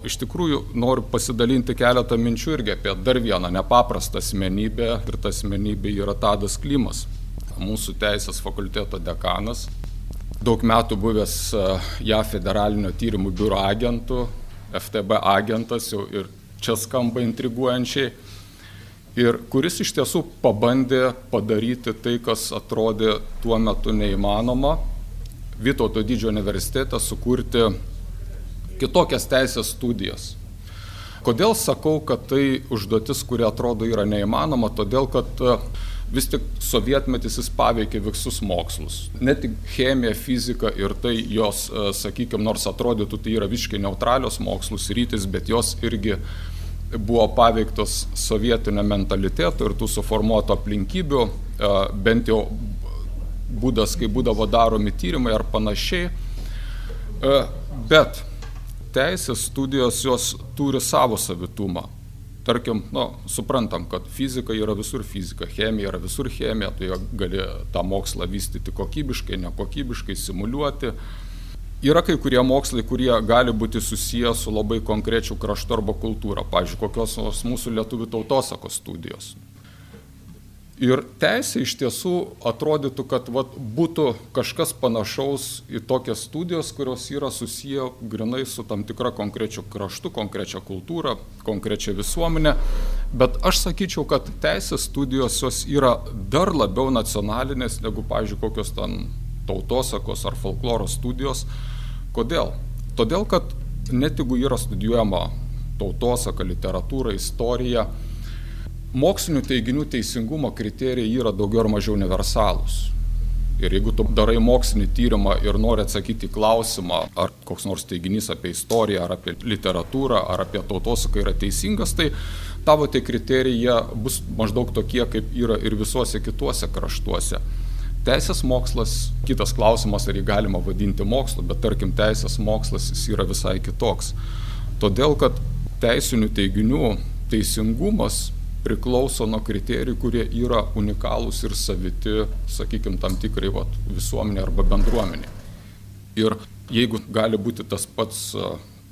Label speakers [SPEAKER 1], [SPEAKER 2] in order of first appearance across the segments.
[SPEAKER 1] Iš tikrųjų, noriu pasidalinti keletą minčių irgi apie dar vieną nepaprastą asmenybę. Ir ta asmenybė yra Tadas Klimas, mūsų teisės fakulteto dekanas, daug metų buvęs e, JAF federalinio tyrimų biuro agentų, FTB agentas jau ir čia skamba intriguojančiai, ir kuris iš tiesų pabandė padaryti tai, kas atrodė tuo metu neįmanoma, Vytauto didžiojo universitete sukurti kitokias teisės studijas. Kodėl sakau, kad tai užduotis, kuri atrodo yra neįmanoma, todėl kad e, vis tik sovietmetis jis paveikė visus mokslus. Ne tik chemija, fizika ir tai jos, e, sakykime, nors atrodytų tai yra visiškai neutralios mokslus rytis, bet jos irgi buvo paveiktos sovietinio mentaliteto ir tų suformuoto aplinkybių, e, bent jau būdas, kai būdavo daromi tyrimai ar panašiai. Bet teisės studijos jos turi savo savitumą. Tarkim, nu, suprantam, kad fizika yra visur fizika, chemija yra visur chemija, tai gali tą mokslą vystyti kokybiškai, nekokybiškai, simuliuoti. Yra kai kurie mokslai, kurie gali būti susiję su labai konkrečiu kraštu arba kultūra, pavyzdžiui, kokios mūsų lietuvių tautosakos studijos. Ir teisė iš tiesų atrodytų, kad vat, būtų kažkas panašaus į tokias studijas, kurios yra susiję grinai su tam tikra konkrečia kraštu, konkrečia kultūra, konkrečia visuomenė. Bet aš sakyčiau, kad teisės studijos jos yra dar labiau nacionalinės negu, pavyzdžiui, kokios ten tautosakos ar folkloro studijos. Kodėl? Todėl, kad net jeigu yra studijuojama tautosaka, literatūra, istorija, mokslinių teiginių teisingumo kriterijai yra daugiau ar mažiau universalūs. Ir jeigu tu darai mokslinį tyrimą ir nori atsakyti klausimą, ar koks nors teiginys apie istoriją, ar apie literatūrą, ar apie tautosaką yra teisingas, tai tavo tie kriterijai bus maždaug tokie, kaip yra ir visuose kituose kraštuose. Teisės mokslas, kitas klausimas, ar jį galima vadinti mokslu, bet tarkim teisės mokslas jis yra visai kitoks. Todėl, kad teisinių teiginių teisingumas priklauso nuo kriterijų, kurie yra unikalūs ir saviti, sakykime, tam tikrai vat, visuomenė arba bendruomenė. Ir jeigu gali būti tas pats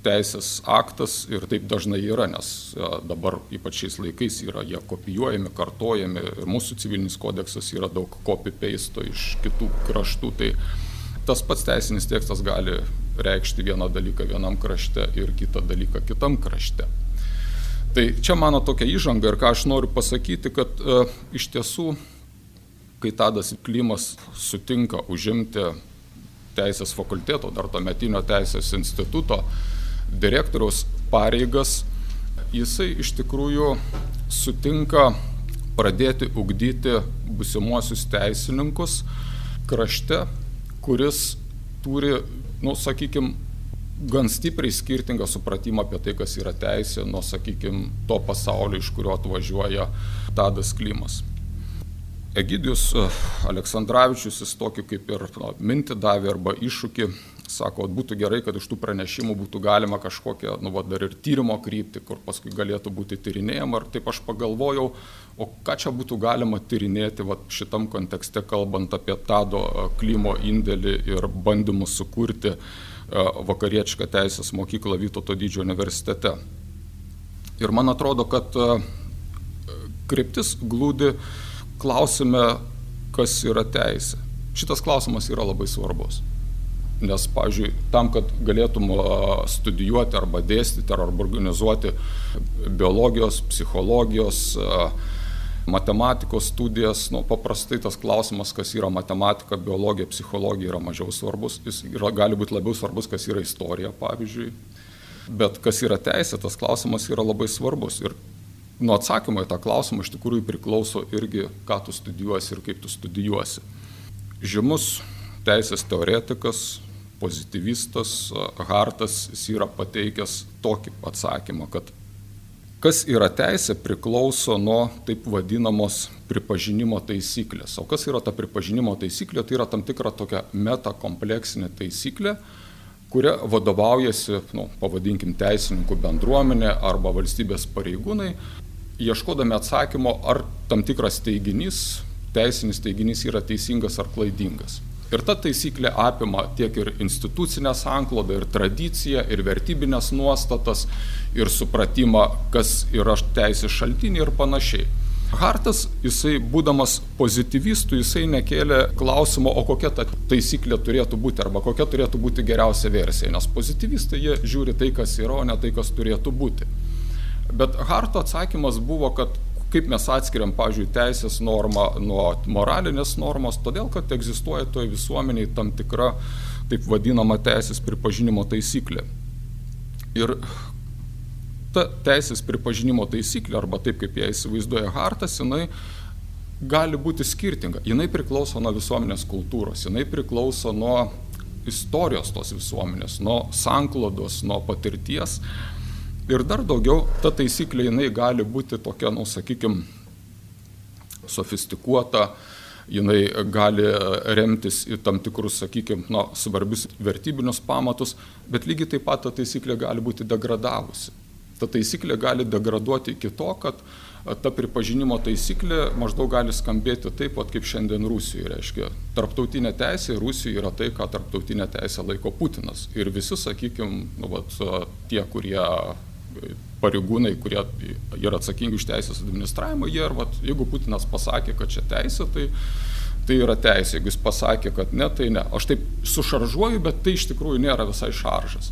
[SPEAKER 1] teisės aktas ir taip dažnai yra, nes dabar ypač šiais laikais yra jie kopijuojami, kartojami ir mūsų civilinis kodeksas yra daug copy-paste iš kitų kraštų, tai tas pats teisinis tekstas gali reikšti vieną dalyką vienam krašte ir kitą dalyką kitam krašte. Tai čia mano tokia įžanga ir ką aš noriu pasakyti, kad e, iš tiesų, kai Tadas Klimas sutinka užimti teisės fakulteto, dar to metinio teisės instituto direktoriaus pareigas, jisai iš tikrųjų sutinka pradėti ugdyti busimuosius teisininkus krašte, kuris turi, nu, sakykime, gan stipriai skirtingą supratimą apie tai, kas yra teisė, nuo, sakykime, to pasaulio, iš kurio atvažiuoja Tadas Klimas. Egidijus e, Aleksandраvičius jis tokį kaip ir no, mintį davė arba iššūkį, sako, būtų gerai, kad iš tų pranešimų būtų galima kažkokią, nu, va, dar ir tyrimo krypti, kur paskui galėtų būti tyrinėjama. Ir taip aš pagalvojau, o ką čia būtų galima tyrinėti va, šitam kontekste, kalbant apie Tado e, Klimo indėlį ir bandymus sukurti uh, vakarietišką teisės mokyklą Vytauto didžiojo universitete. Ir man atrodo, kad e, kryptis glūdi klausime, kas yra teisė. Šitas klausimas yra labai svarbus. Nes, pavyzdžiui, tam, kad galėtum e, studijuoti arba dėstyti arba organizuoti biologijos, psichologijos, matematikos studijas, nu, paprastai tas klausimas, kas yra matematika, biologija, psichologija yra mažiau svarbus, jis yra, gali būti labiau svarbus, kas yra istorija, pavyzdžiui. Bet kas yra teisė, tas klausimas yra labai svarbus. Ir nuo atsakymo į tą klausimą iš tikrųjų priklauso irgi, ką tu studijuosi ir kaip tu studijuosi. Žymus teisės teoretikas, pozityvistas Hartas, jis yra pateikęs tokį atsakymą, kad Kas yra teisė priklauso nuo taip vadinamos pripažinimo taisyklės. O kas yra ta pripažinimo taisyklė? Tai yra tam tikra tokia metakompleksinė taisyklė, kuria vadovaujasi, nu, pavadinkim, teisininkų bendruomenė arba valstybės pareigūnai, ieškodami atsakymo, ar tam tikras teiginys, teisinis teiginys yra teisingas ar klaidingas. Ir ta taisyklė apima tiek ir institucinę sanklodą, ir tradiciją, ir vertybinės nuostatas, ir supratimą, kas yra teisės šaltiniai ir panašiai. Hartas, jisai būdamas pozityvistų, jisai nekėlė klausimo, o kokia ta taisyklė turėtų būti, arba kokia turėtų būti geriausia versija, nes pozityvistai jie žiūri tai, kas yra, o ne tai, kas turėtų būti. Bet Harto atsakymas buvo, kad kaip mes atskiriam, pavyzdžiui, teisės normą nuo moralinės normos, todėl kad egzistuoja toje visuomeniai tam tikra taip vadinama teisės pripažinimo taisyklė. Ir ta teisės pripažinimo taisyklė, arba taip kaip ją įsivaizduoja Hartas, jinai gali būti skirtinga. Jinai priklauso nuo visuomenės kultūros, jinai priklauso nuo istorijos tos visuomenės, nuo sanklodos, nuo patirties. Ir dar daugiau, ta taisyklė jinai gali būti tokia, nu, sakykime, sofistikuota, jinai gali remtis į tam tikrus, sakykime, nu, svarbius vertybinius pamatus, bet lygiai taip pat ta taisyklė gali būti degradavusi. Ta taisyklė gali degraduoti iki to, kad ta pripažinimo taisyklė maždaug gali skambėti taip, pat kaip šiandien Rusijoje. Reiškia, tarptautinė teisė Rusijoje yra tai, ką tarptautinė teisė laiko Putinas. Ir visi, sakykime, nu, vat, tie, kurie pareigūnai, kurie yra atsakingi už teisės administravimą, jie ir, vat, jeigu Putinas pasakė, kad čia teisė, tai, tai yra teisė. Jeigu jis pasakė, kad ne, tai ne. Aš taip sušaržuoju, bet tai iš tikrųjų nėra visai šaržas.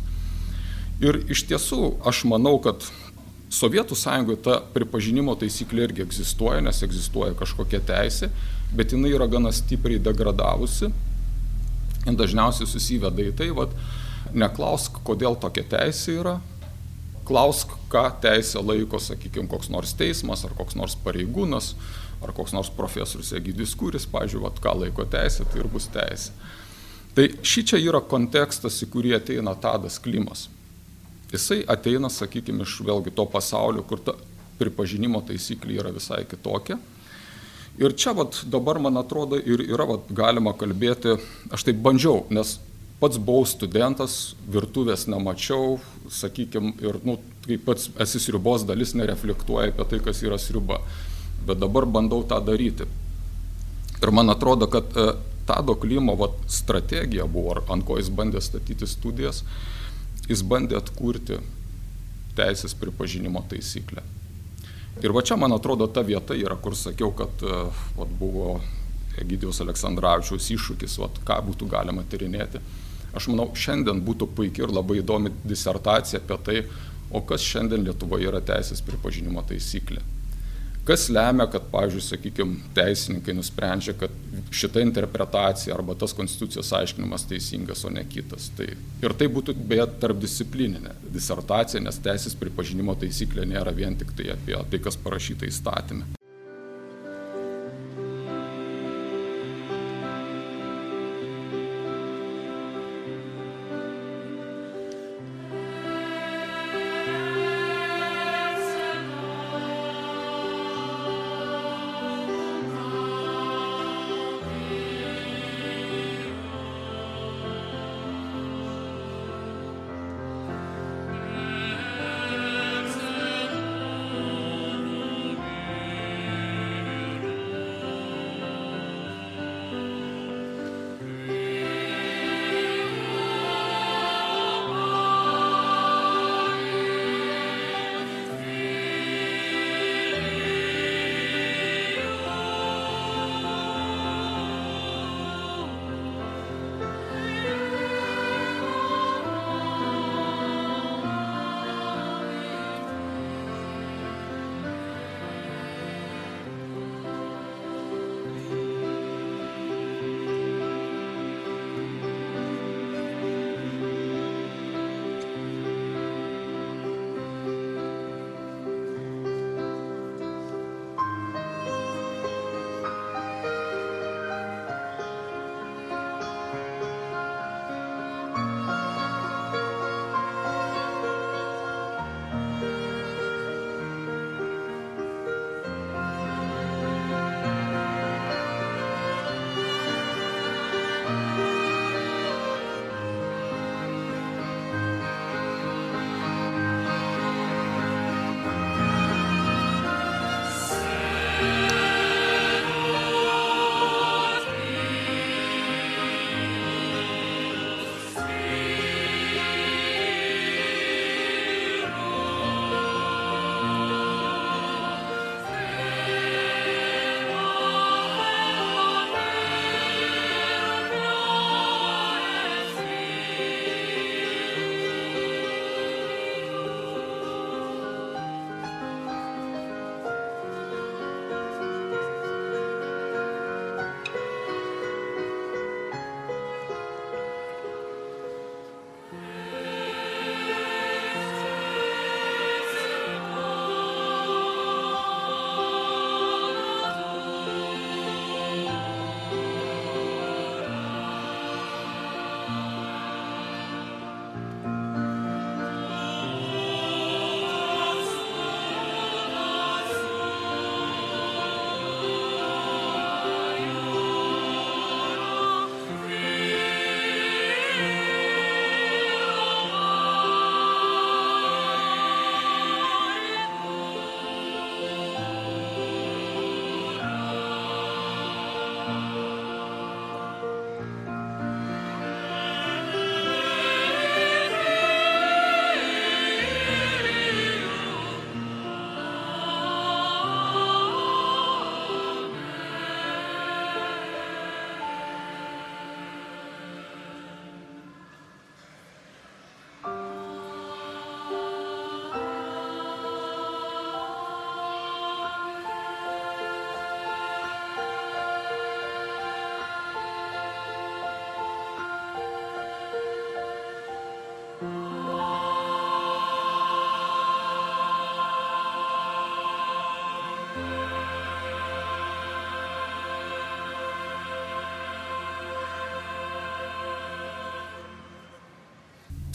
[SPEAKER 1] Ir iš tiesų aš manau, kad Sovietų sąjungoje ta pripažinimo taisyklė irgi egzistuoja, nes egzistuoja kažkokia teisė, bet jinai yra gana stipriai degradavusi. Ir dažniausiai susiveda į tai, vad, neklausk, kodėl tokia teisė yra, klausk, ką teisė laiko, sakykime, koks nors teismas ar koks nors pareigūnas ar koks nors profesorius Egidijus Kūris, pažiūrėjau, ką laiko teisė, tai ir bus teisė. Tai ši čia yra kontekstas, į kurį ateina Tadas Klimas. Jisai ateina, sakykime, iš vėlgi to pasaulio, kur ta pripažinimo taisyklė yra visai kitokia. Ir čia vat, dabar, man atrodo, ir yra vat, galima kalbėti, aš taip bandžiau, nes pats buvau studentas, virtuvės nemačiau, sakykime, ir, nu, kaip pats esi sriubos dalis, nereflektuoja apie tai, kas yra sriuba. Bet dabar bandau tą daryti. Ir man atrodo, kad e, Tado Klimo vat, strategija buvo, ant ko jis bandė statyti studijas, jis bandė atkurti teisės pripažinimo taisyklę. Ir va čia, man atrodo, ta vieta yra, kur sakiau, kad e, vat, buvo Egidijos Aleksandраvičiaus iššūkis, vat, ką būtų galima tyrinėti. Aš manau, šiandien būtų puikiai ir labai įdomi disertacija apie tai, o kas šiandien Lietuvoje yra teisės pripažinimo taisyklė. Kas lemia, kad, pavyzdžiui, sakykime, teisininkai nusprendžia, kad šita interpretacija arba tas konstitucijos aiškinimas teisingas, o ne kitas. Tai, ir tai būtų beje tarpdisciplininė disertacija, nes teisės pripažinimo taisyklė nėra vien tik tai apie tai, kas parašyta įstatymė.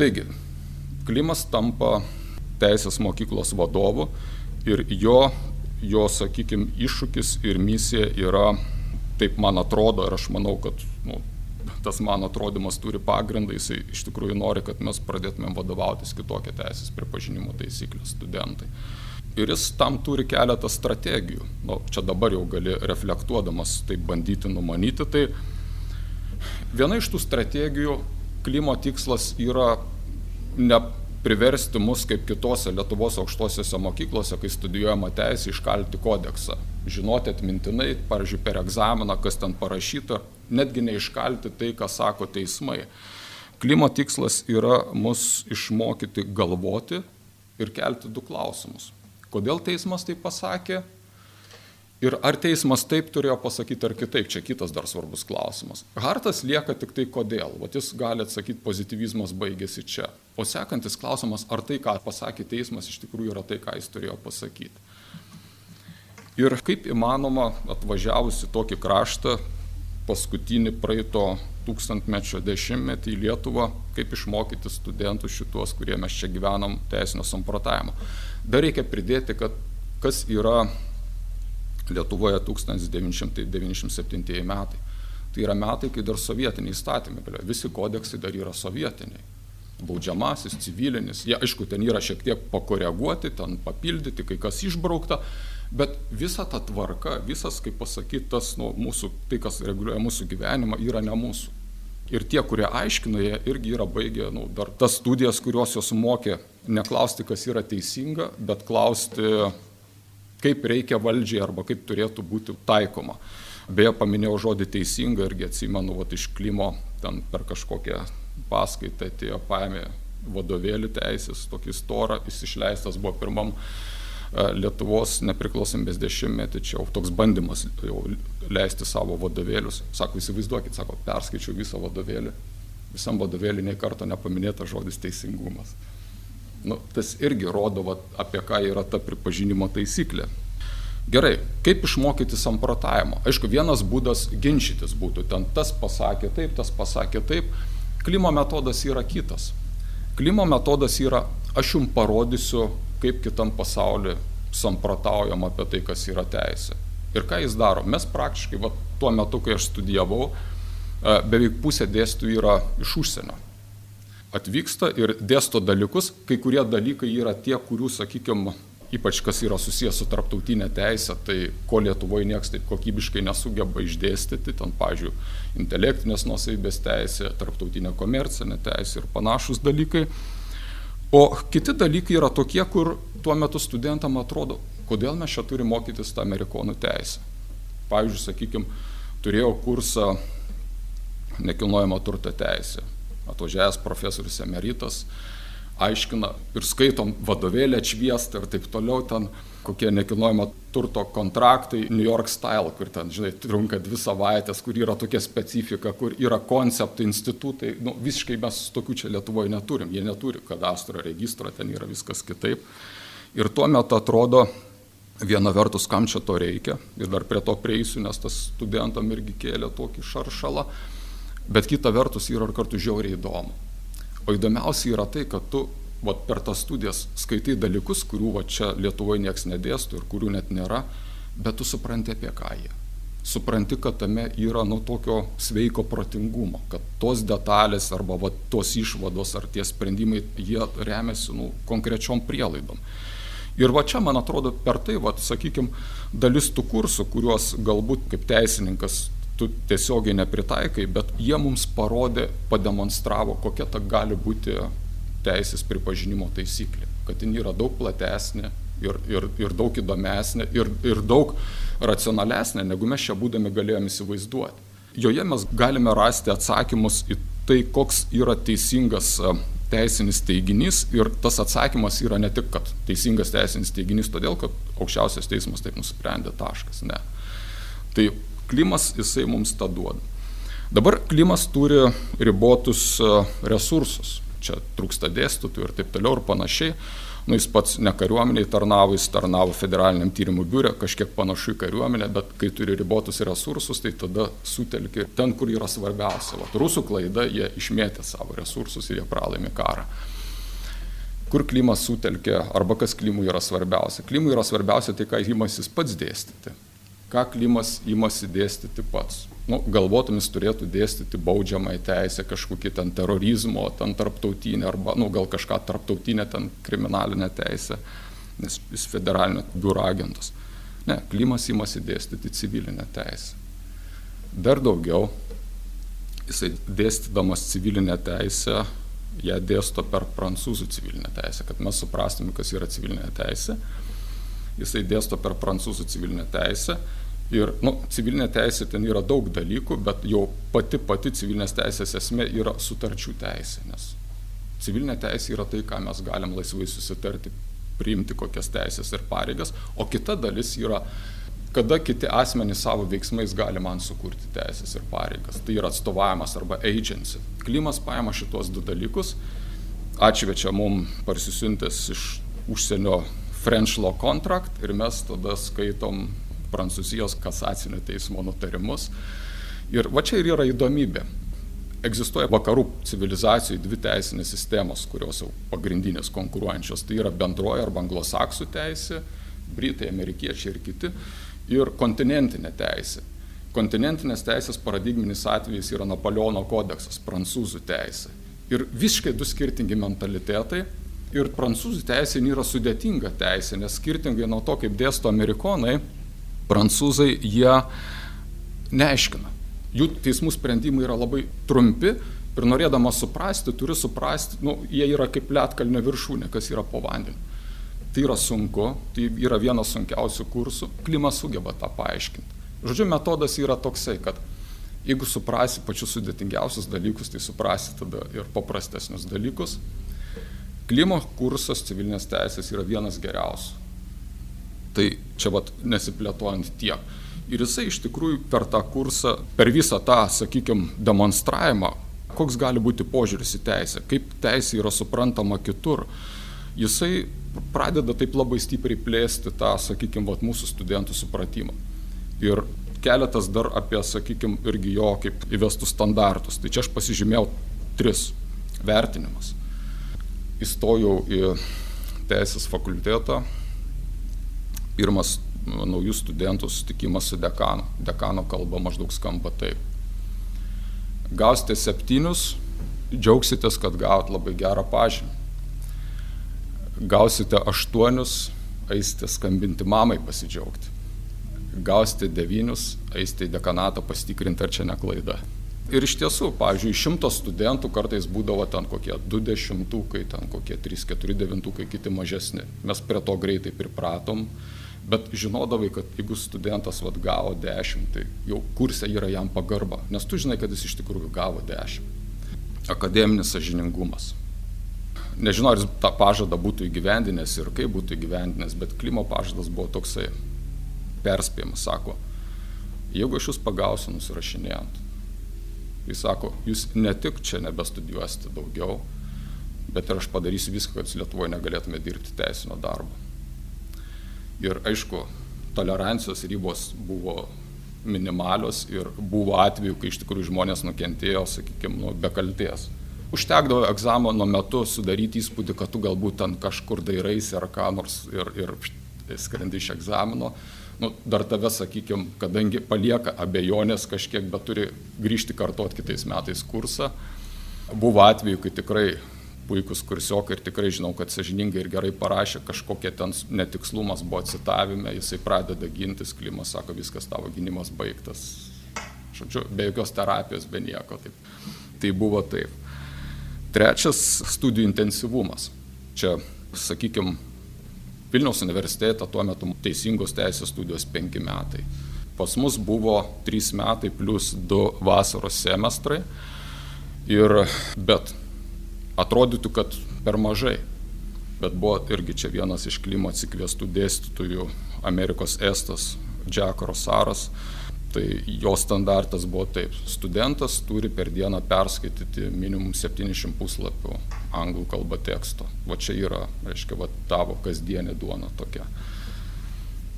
[SPEAKER 1] Taigi, Klimas tampa teisės mokyklos vadovu ir jo, jo sakykime, iššūkis ir misija yra, taip man atrodo, ir aš manau, kad nu, tas man atrodymas turi pagrindą, jisai iš tikrųjų nori, kad mes pradėtumėm vadovautis kitokią teisės pripažinimo taisyklę studentai. Ir jis tam turi keletą strategijų. Nu, čia dabar jau gali reflektuodamas tai bandyti numanyti. Tai viena iš tų strategijų klimo tikslas yra ne priversti mus kaip kitose Lietuvos aukštosiuose mokyklose, kai studijuojama teisė, iškalti kodeksą. Žinoti atmintinai, pavyzdžiui, per egzaminą, kas ten parašyta, netgi neiškalti tai, ką sako teismai. Klimo tikslas yra mus išmokyti galvoti ir kelti du klausimus. Kodėl teismas tai pasakė Ir ar teismas taip turėjo pasakyti ar kitaip, čia kitas dar svarbus klausimas. Hartas lieka tik tai kodėl, o jis gali atsakyti, pozitivizmas baigėsi čia. O sekantis klausimas, ar tai, ką pasakė teismas, iš tikrųjų yra tai, ką jis turėjo pasakyti. Ir kaip įmanoma atvažiavusi tokį kraštą, paskutinį praeito tūkstantmečio dešimtmetį į Lietuvą, kaip išmokyti studentus šitos, kurie mes čia gyvenam teisinio samprotavimo. Dar reikia pridėti, kad kas yra Lietuvoje 1997 metai. Tai yra metai, kai dar sovietiniai įstatymai. Visi kodeksai dar yra sovietiniai. Baudžiamasis, civilinis. Jie, aišku, ten yra šiek tiek pakoreguoti, ten papildyti, kai kas išbraukta. Bet visa ta tvarka, visas, kaip pasakyti, tas nu, mūsų, tai, kas reguliuoja mūsų gyvenimą, yra ne mūsų. Ir tie, kurie aiškino, jie irgi yra baigę nu, dar tas studijas, kuriuos jos mokė, neklausti, kas yra teisinga, bet klausti, kaip reikia valdžiai arba kaip turėtų būti taikoma. Beje, paminėjau žodį teisinga irgi atsimenu, vat, iš klimo ten per kažkokią paskaitą atėjo paėmė vadovėlį teisės, tokį storą, jis išleistas buvo pirmam e, Lietuvos nepriklausomybės dešimtmetį, čia jau toks bandymas jau leisti savo vadovėlius. Sako, įsivaizduokit, sako, perskaičiau visą vadovėlį, visam vadovėlį nei karto nepaminėta žodis teisingumas. Nu, tas irgi rodo, va, apie ką yra ta pripažinimo taisyklė. Gerai, kaip išmokyti samprotavimo? Aišku, vienas būdas ginčytis būtų, ten tas pasakė taip, tas pasakė taip. Klimo metodas yra kitas. Klimo metodas yra, aš jums parodysiu, kaip kitam pasauliu samprotaujam apie tai, kas yra teisė. Ir ką jis daro? Mes praktiškai, va, tuo metu, kai aš studijavau, e, beveik pusė dėstytojų yra iš užsienio atvyksta ir dėsto dalykus, kai kurie dalykai yra tie, kurių, sakykime, ypač kas yra susijęs su tarptautinė teisė, tai ko Lietuvoje niekas taip kokybiškai nesugeba išdėstyti, ten, pažiūrėjau, intelektinės nusaibės teisė, tarptautinė komercinė teisė ir panašus dalykai. O kiti dalykai yra tokie, kur tuo metu studentam atrodo, kodėl mes čia turime mokytis tą amerikonų teisę. Pavyzdžiui, sakykime, turėjau kursą nekilnojamo turto teisė atvažiavęs profesorius emeritas, aiškina ir skaitom vadovėlį atšviestą ir taip toliau ten kokie nekilnojamo turto kontraktai New York style, kur ten, žinai, trunka dvi savaitės, kur yra tokia specifika, kur yra konceptų institutai, nu, visiškai mes tokių čia Lietuvoje neturim, jie neturi kadastro registro, ten yra viskas kitaip. Ir tuo metu atrodo, viena vertus, kam čia to reikia, ir dar prie to prieisiu, nes tas studentam irgi kėlė tokį šaršalą, bet kita vertus yra ir kartu žiauriai įdomu. O įdomiausia yra tai, kad tu vat, per tas studijas skaitai dalykus, kurių va, čia Lietuvoje niekas nedėstų ir kurių net nėra, bet tu supranti apie ką jie. Supranti, kad tame yra nu tokio sveiko protingumo, kad tos detalės arba va, tos išvados ar tie sprendimai, jie remiasi nu, konkrečiom prielaidom. Ir va čia, man atrodo, per tai, va, sakykime, dalis tų kursų, kuriuos galbūt kaip teisininkas tu tiesiogiai nepritaikai, bet jie mums parodė, pademonstravo, kokia ta gali būti teisės pripažinimo taisyklė. Kad jin yra daug platesnė ir, ir, ir daug įdomesnė ir, ir daug racionalesnė, negu mes čia būdami galėjome įsivaizduoti. Joje mes galime rasti atsakymus į tai, koks yra teisingas e, teisinis teiginys ir tas atsakymas yra ne tik, kad teisingas teisinis teiginys todėl, kad aukščiausias teismas taip nusprendė taškas. Ne. Tai klimas jisai mums tą duoda. Dabar klimas turi ribotus e, resursus. čia trūksta dėstytojų ir taip toliau ir panašiai. Nu, jis pats ne kariuomeniai tarnavo, jis tarnavo federaliniam tyrimų biure, kažkiek panašu į kariuomenę, bet kai turi ribotus resursus, tai tada sutelki ten, kur yra svarbiausia. Vat, rusų klaida, jie išmėtė savo resursus ir jie pralaimi karą. Kur klimas sutelkia, arba kas klimui yra svarbiausia. Klimui yra svarbiausia tai, ką įmasis pats dėstyti. Ką klimas įmasi dėstyti pats nu, galvotum jis turėtų dėstyti baudžiamąją teisę, kažkokį ten terorizmo, ten tarptautinę, arba, nu, gal kažką tarptautinę, ten kriminalinę teisę, nes jis federalinio biuro agentas. Ne, klimas įmasi dėstyti civilinę teisę. Dar daugiau, jisai dėstydamas civilinę teisę, ją dėsto per prancūzų civilinę teisę, kad mes suprastume, kas yra civilinė teisė. Jisai dėsto per prancūzų civilinę teisę Ir nu, civilinė teisė ten yra daug dalykų, bet jau pati pati civilinės teisės esmė yra sutarčių teisė, nes civilinė teisė yra tai, ką mes galim laisvai susitarti, priimti kokias teisės ir pareigas, o kita dalis yra, kada kiti asmenys savo veiksmais gali man sukurti teisės ir pareigas. Tai yra atstovavimas arba agency. Klimas paima šitos du dalykus, atšvečia mum parsisiuntęs iš užsienio French Law Contract ir mes tada skaitom Prancūzijos kasacinio teismo nutarimus. Ir va čia ir yra įdomybė. Egzistuoja vakarų civilizacijų dvi teisinės sistemos, kurios jau pagrindinės konkuruojančios. Tai yra bendroji arba anglosaksų teisė, britai, amerikiečiai ir kiti, ir kontinentinė teisė. Kontinentinės teisės paradigminis atvejis yra Napoleono kodeksas, prancūzų teisė. Ir visiškai du skirtingi mentalitetai. Ir prancūzų teisė nėra sudėtinga teisė, nes skirtingai nuo to, kaip dėsto amerikonai, prancūzai jie neaiškina. Jų teismų sprendimai yra labai trumpi ir norėdamas suprasti, turi suprasti, nu, jie yra kaip lietkalnio viršūnė, kas yra po vandeniu. Tai yra sunku, tai yra vienas sunkiausių kursų, klimas sugeba tą paaiškinti. Žodžiu, metodas yra toksai, kad jeigu suprasi pačius sudėtingiausius dalykus, tai suprasi tada ir paprastesnius dalykus. Klimo kursas civilinės teisės yra vienas geriausių. Tai čia vat nesiplėtojant tiek. Ir jisai iš tikrųjų per tą kursą, per visą tą, sakykime, demonstravimą, koks gali būti požiūris į teisę, kaip teisė yra suprantama kitur, jisai pradeda taip labai stipriai plėsti tą, sakykime, vat, mūsų studentų supratimą. Ir keletas dar apie, sakykime, irgi jo kaip įvestų standartus. Tai čia aš pasižymėjau tris vertinimus. Įstojau į teisės fakultetą pirmas naujų studentų susitikimas su dekanu. Dekano kalba maždaug skamba taip. Gausite septynius, džiaugsitės, kad gaut labai gerą pažymį. Gausite aštuonius, eisite skambinti mamai pasidžiaugti. Gausite devynius, eisite į dekanatą pasitikrinti, ar čia neklaida. Ir iš tiesų, pavyzdžiui, šimto studentų kartais būdavo ten kokie du dešimtukai, ten kokie trys, keturi devintukai, kiti mažesni. Mes prie to greitai pripratom Bet žinodavai, kad jeigu studentas vat, gavo 10, tai jau kursė yra jam pagarba, nes tu žinai, kad jis iš tikrųjų gavo 10. Akademinis sažiningumas. Nežinau, ar jis tą pažadą būtų įgyvendinęs ir kaip būtų įgyvendinęs, bet klimo pažadas buvo toksai perspėjimas, sako, jeigu aš jūs pagausiu nusirašinėjant, jis sako, jūs ne tik čia nebestudijuosite daugiau, bet ir aš padarysiu viską, kad Lietuvoje negalėtume dirbti teisinio darbo. Ir aišku, tolerancijos ribos buvo minimalios ir buvo atveju, kai iš tikrųjų žmonės nukentėjo, sakykime, nu, be kalties. Užtekdavo egzamino metu sudaryti įspūdį, kad tu galbūt ten kažkur dairaisi ar ką nors ir, ir skrendi iš egzamino. Nu, dar tave, sakykime, kadangi palieka abejonės kažkiek, bet turi grįžti kartuoti kitais metais kursą. Buvo atveju, kai tikrai puikus kursiokai ir tikrai žinau, kad sažiningai ir gerai parašė, kažkokie ten netikslumas buvo citavime, jisai pradeda gintis, klimas sako, viskas tavo gynimas baigtas. Žodžiu, be jokios terapijos, be nieko. Taip. Tai buvo taip. Trečias - studijų intensyvumas. Čia, sakykime, Vilniaus universitete tuo metu teisingos teisės studijos penki metai. Pas mus buvo trys metai plus du vasaros semestrai. Ir, bet atrodytų, kad per mažai. Bet buvo irgi čia vienas iš klimo atsikviestų dėstytojų, Amerikos Estas, Džeko Rosaras. Tai jo standartas buvo taip, studentas turi per dieną perskaityti minimum 700 puslapių anglų kalba teksto. Va čia yra, reiškia, va tavo kasdienė duona tokia.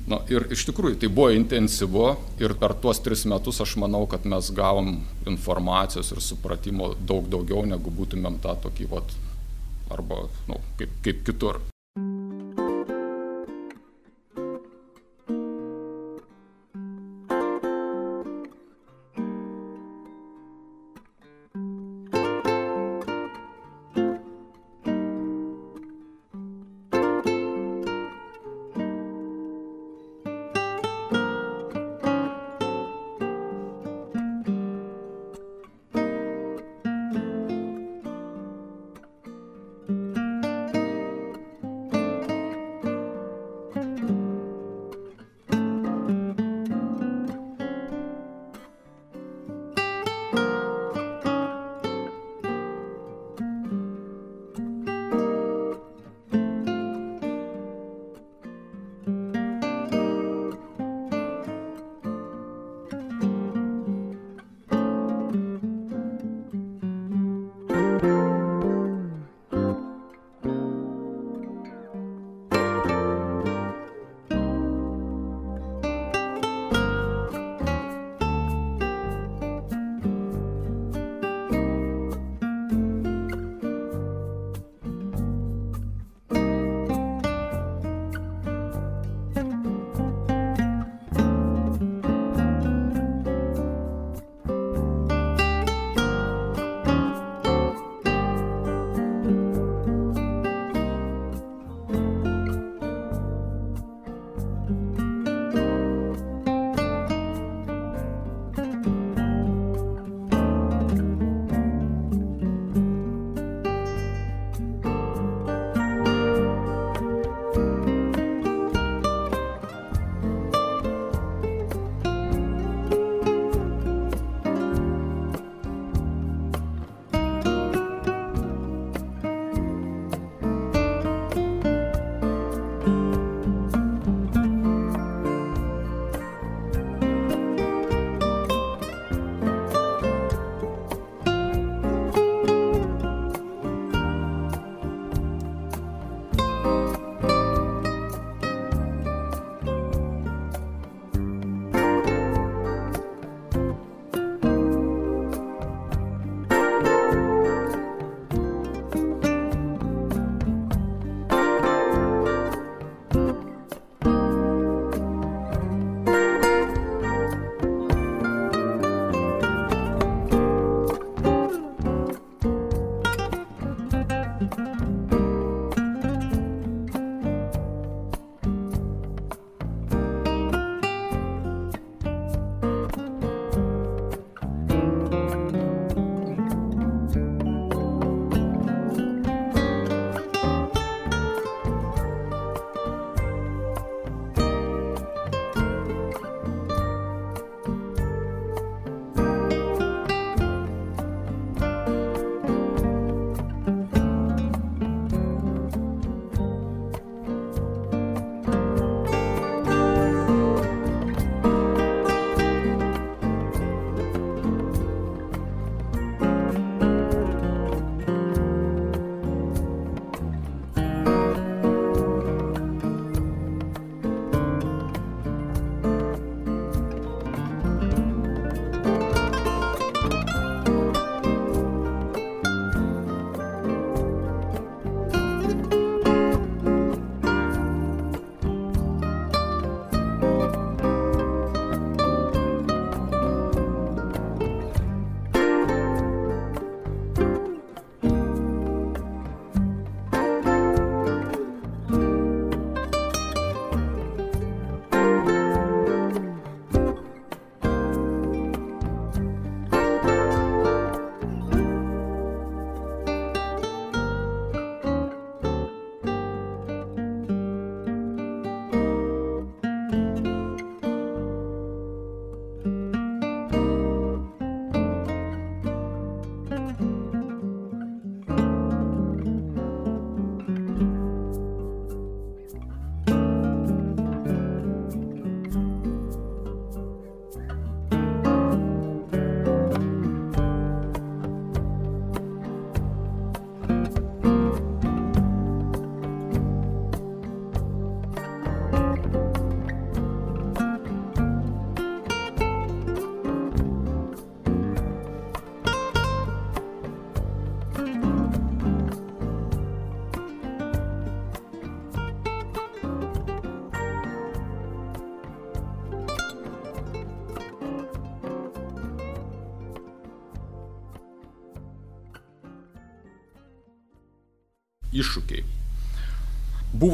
[SPEAKER 1] Na ir iš tikrųjų tai buvo intensyvu ir per tuos tris metus aš manau, kad mes gavom informacijos ir supratimo daug daugiau, negu būtumėm tą tokį, vat, arba, nu, kaip, kaip kitur.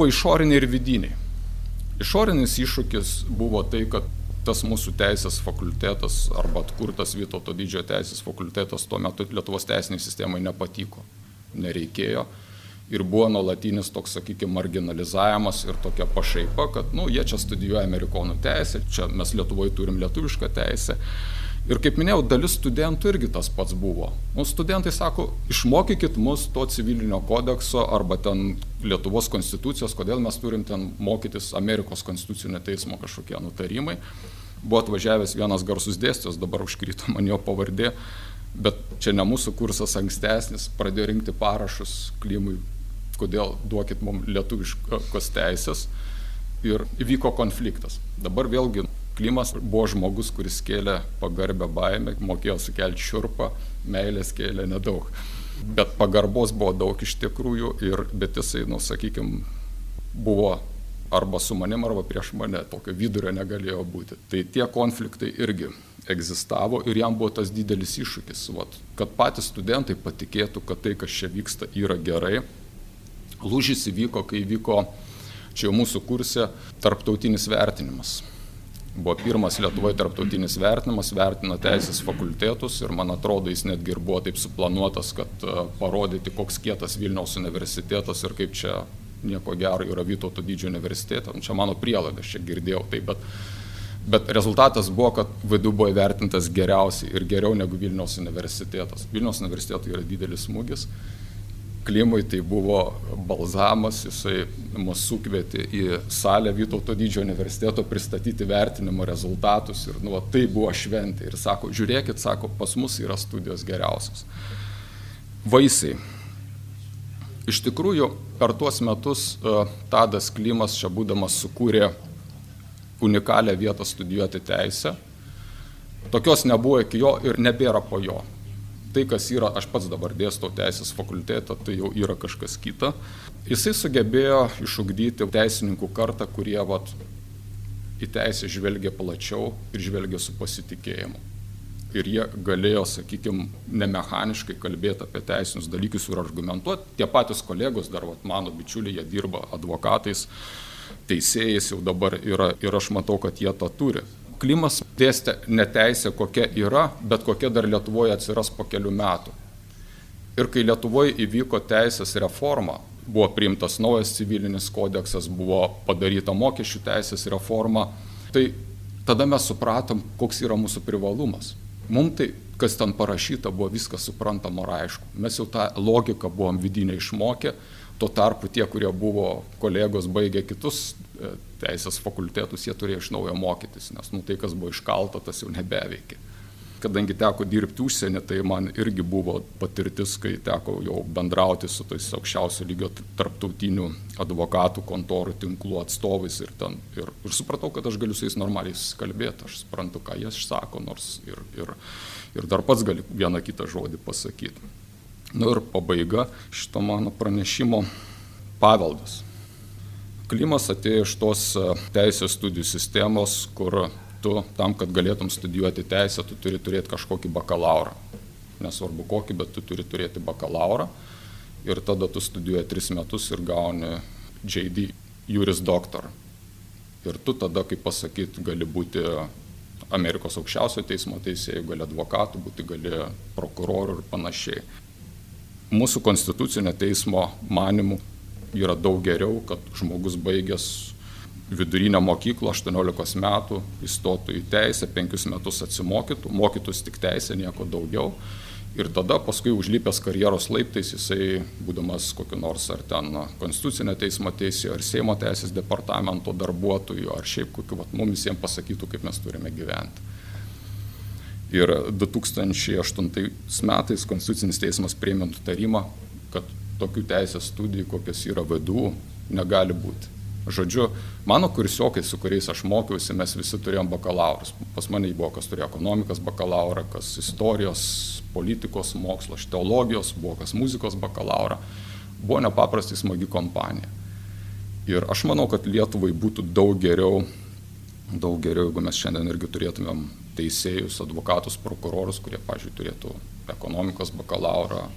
[SPEAKER 1] Buvo išoriniai ir vidiniai. Išorinis iššūkis buvo tai, kad tas mūsų teisės fakultetas arba atkurtas Vytauto didžiojo teisės fakultetas tuo metu Lietuvos teisiniai sistemai nepatiko, nereikėjo ir buvo nuolatinis toks, sakykime, marginalizavimas ir tokia pašaipa, kad, nu, jie čia studijuoja amerikonų teisę, čia mes Lietuvoje turim lietuvišką teisę. Ir kaip minėjau, dalis studentų irgi tas pats buvo. O studentai sako, išmokykit mus to civilinio kodekso arba ten Lietuvos konstitucijos, kodėl mes turim ten mokytis Amerikos konstitucinio teismo kažkokie nutarimai. Buvo atvažiavęs vienas garsus dėstytojas, dabar užkrito man jo pavardė, bet čia ne mūsų kursas ankstesnis, pradėjo rinkti parašus klimui kodėl duokit mums lietuviškos teisės. Ir įvyko konfliktas. Dabar vėlgi Klimas buvo žmogus, kuris kėlė pagarbę baimę, mokėjo sukelti šurpą, meilės kėlė nedaug. Bet pagarbos buvo daug iš tikrųjų, ir, bet jisai, nu, sakykime, buvo arba su manim, arba prieš mane, tokio vidurio negalėjo būti. Tai tie konfliktai irgi egzistavo ir jam buvo tas didelis iššūkis, vat, kad patys studentai patikėtų, kad tai, kas čia vyksta, yra gerai, Lūžis įvyko, kai įvyko čia jau mūsų kursė tarptautinis vertinimas. Buvo pirmas Lietuvoje tarptautinis vertinimas, vertino teisės fakultetus ir man atrodo jis netgi ir buvo taip suplanuotas, kad e, parodyti, koks kietas Vilniaus universitetas ir kaip čia nieko gero yra Vytauto didžiojo universitete. Čia mano prielaida, aš čia girdėjau tai, bet, bet rezultatas buvo, kad VDU buvo įvertintas geriausiai ir geriau negu Vilniaus universitetas. Vilniaus universitetui yra didelis smūgis Klimui tai buvo balzamas, jisai mus sukvietė į salę Vytauto didžiojo universiteto pristatyti vertinimo rezultatus ir nu, tai buvo šventė. Ir sako, žiūrėkit, sako, pas mus yra studijos geriausios. Vaisiai. Iš tikrųjų, per tuos metus uh, Tadas Klimas čia būdamas sukūrė unikalią vietą studijuoti teisę. Tokios nebuvo iki jo ir nebėra po jo tai, kas yra, aš pats dabar dėstau teisės fakultetą, tai jau yra kažkas kita. Jisai sugebėjo išugdyti teisininkų kartą, kurie vat, į teisę žvelgia plačiau ir žvelgia su pasitikėjimu. Ir jie galėjo, sakykime, nemechaniškai kalbėti apie teisinius dalykus ir argumentuoti. Tie patys kolegos, dar vat, mano bičiuliai, jie dirba advokatais, teisėjais jau dabar yra ir aš matau, kad jie tą turi. Klimas dėstė neteisė, kokia yra, bet kokia dar Lietuvoje atsiras po kelių metų. Ir kai Lietuvoje įvyko teisės reforma, buvo priimtas naujas civilinis kodeksas, buvo padaryta mokesčių teisės reforma, tai tada mes supratom, koks yra mūsų privalumas. Mums tai, kas ten parašyta, buvo viskas suprantama ir aišku. Mes jau tą logiką buvom vidinę išmokę, tuo tarpu tie, kurie buvo kolegos baigę kitus e, teisės fakultetus, jie turėjo iš naujo mokytis, nes nu, tai, kas buvo iškalta, tas jau nebeveikia. Kadangi teko dirbti užsienį, tai man irgi buvo patirtis, kai teko jau bendrauti su tais aukščiausio lygio tarptautinių advokatų kontorų tinklų atstovais ir, ten, ir, ir supratau, kad aš galiu su jais normaliai susikalbėti, aš suprantu, ką jie išsako, nors ir, ir, ir dar pats galiu vieną kitą žodį pasakyti. Na nu ir pabaiga šito mano pranešimo paveldas. Klimas atėjo iš tos e, teisės studijų sistemos, kur tu tam, kad galėtum studijuoti teisę, tu turi turėti kažkokį bakalaurą. Nesvarbu kokį, bet tu turi turėti bakalaurą. Ir tada tu studijuoji tris metus ir gauni JD, juris doktor. Ir tu tada, kaip pasakyti, gali būti Amerikos aukščiausio teismo teisėjų, gali advokatų būti, gali prokurorų ir panašiai. Mūsų konstitucinio teismo manimų yra daug geriau, kad žmogus baigęs vidurinę mokyklą 18 metų įstotų į teisę, 5 metus atsimokytų, mokytųsi tik teisę, nieko daugiau. Ir tada paskui užlipęs karjeros laiptais jisai, būdamas kokiu nors ar ten konstitucinio teismo teisėjo, ar Seimo teisės departamento darbuotojų, ar šiaip kokiu, vat, mums visiems pasakytų, kaip mes turime gyventi. Ir 2008 metais Konstitucinis teismas priėmė nutarimą, kad tokių teisės studijų, kokios yra VDU, negali būti. Žodžiu, mano kursiokai, su kuriais aš mokiausi, mes visi turėjom bakalaurus. Pas mane buvo, kas turėjo ekonomikos bakalaurą, kas istorijos, politikos mokslo, teologijos, buvo kas muzikos bakalaurą. Buvo nepaprastai smagi kompanija. Ir aš manau, kad Lietuvai būtų daug geriau, daug geriau, jeigu mes šiandien irgi turėtumėm teisėjus, advokatus, prokurorus, kurie, pažiūrėjau, turėtų ekonomikos bakalaurą,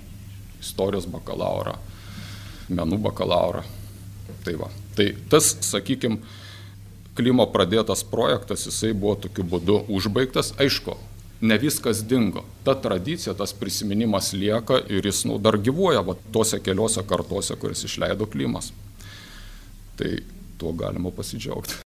[SPEAKER 1] istorijos bakalaurą. menų bakalaurą. Tai va. Tai tas, sakykime, Klimo pradėtas projektas, jisai buvo tokiu būdu užbaigtas. Aišku, ne viskas dingo. Ta tradicija, tas prisiminimas lieka ir jis nu, dar gyvuoja va, tose keliose kartose, kuris išleido Klimas. Tai tuo galima pasidžiaugti.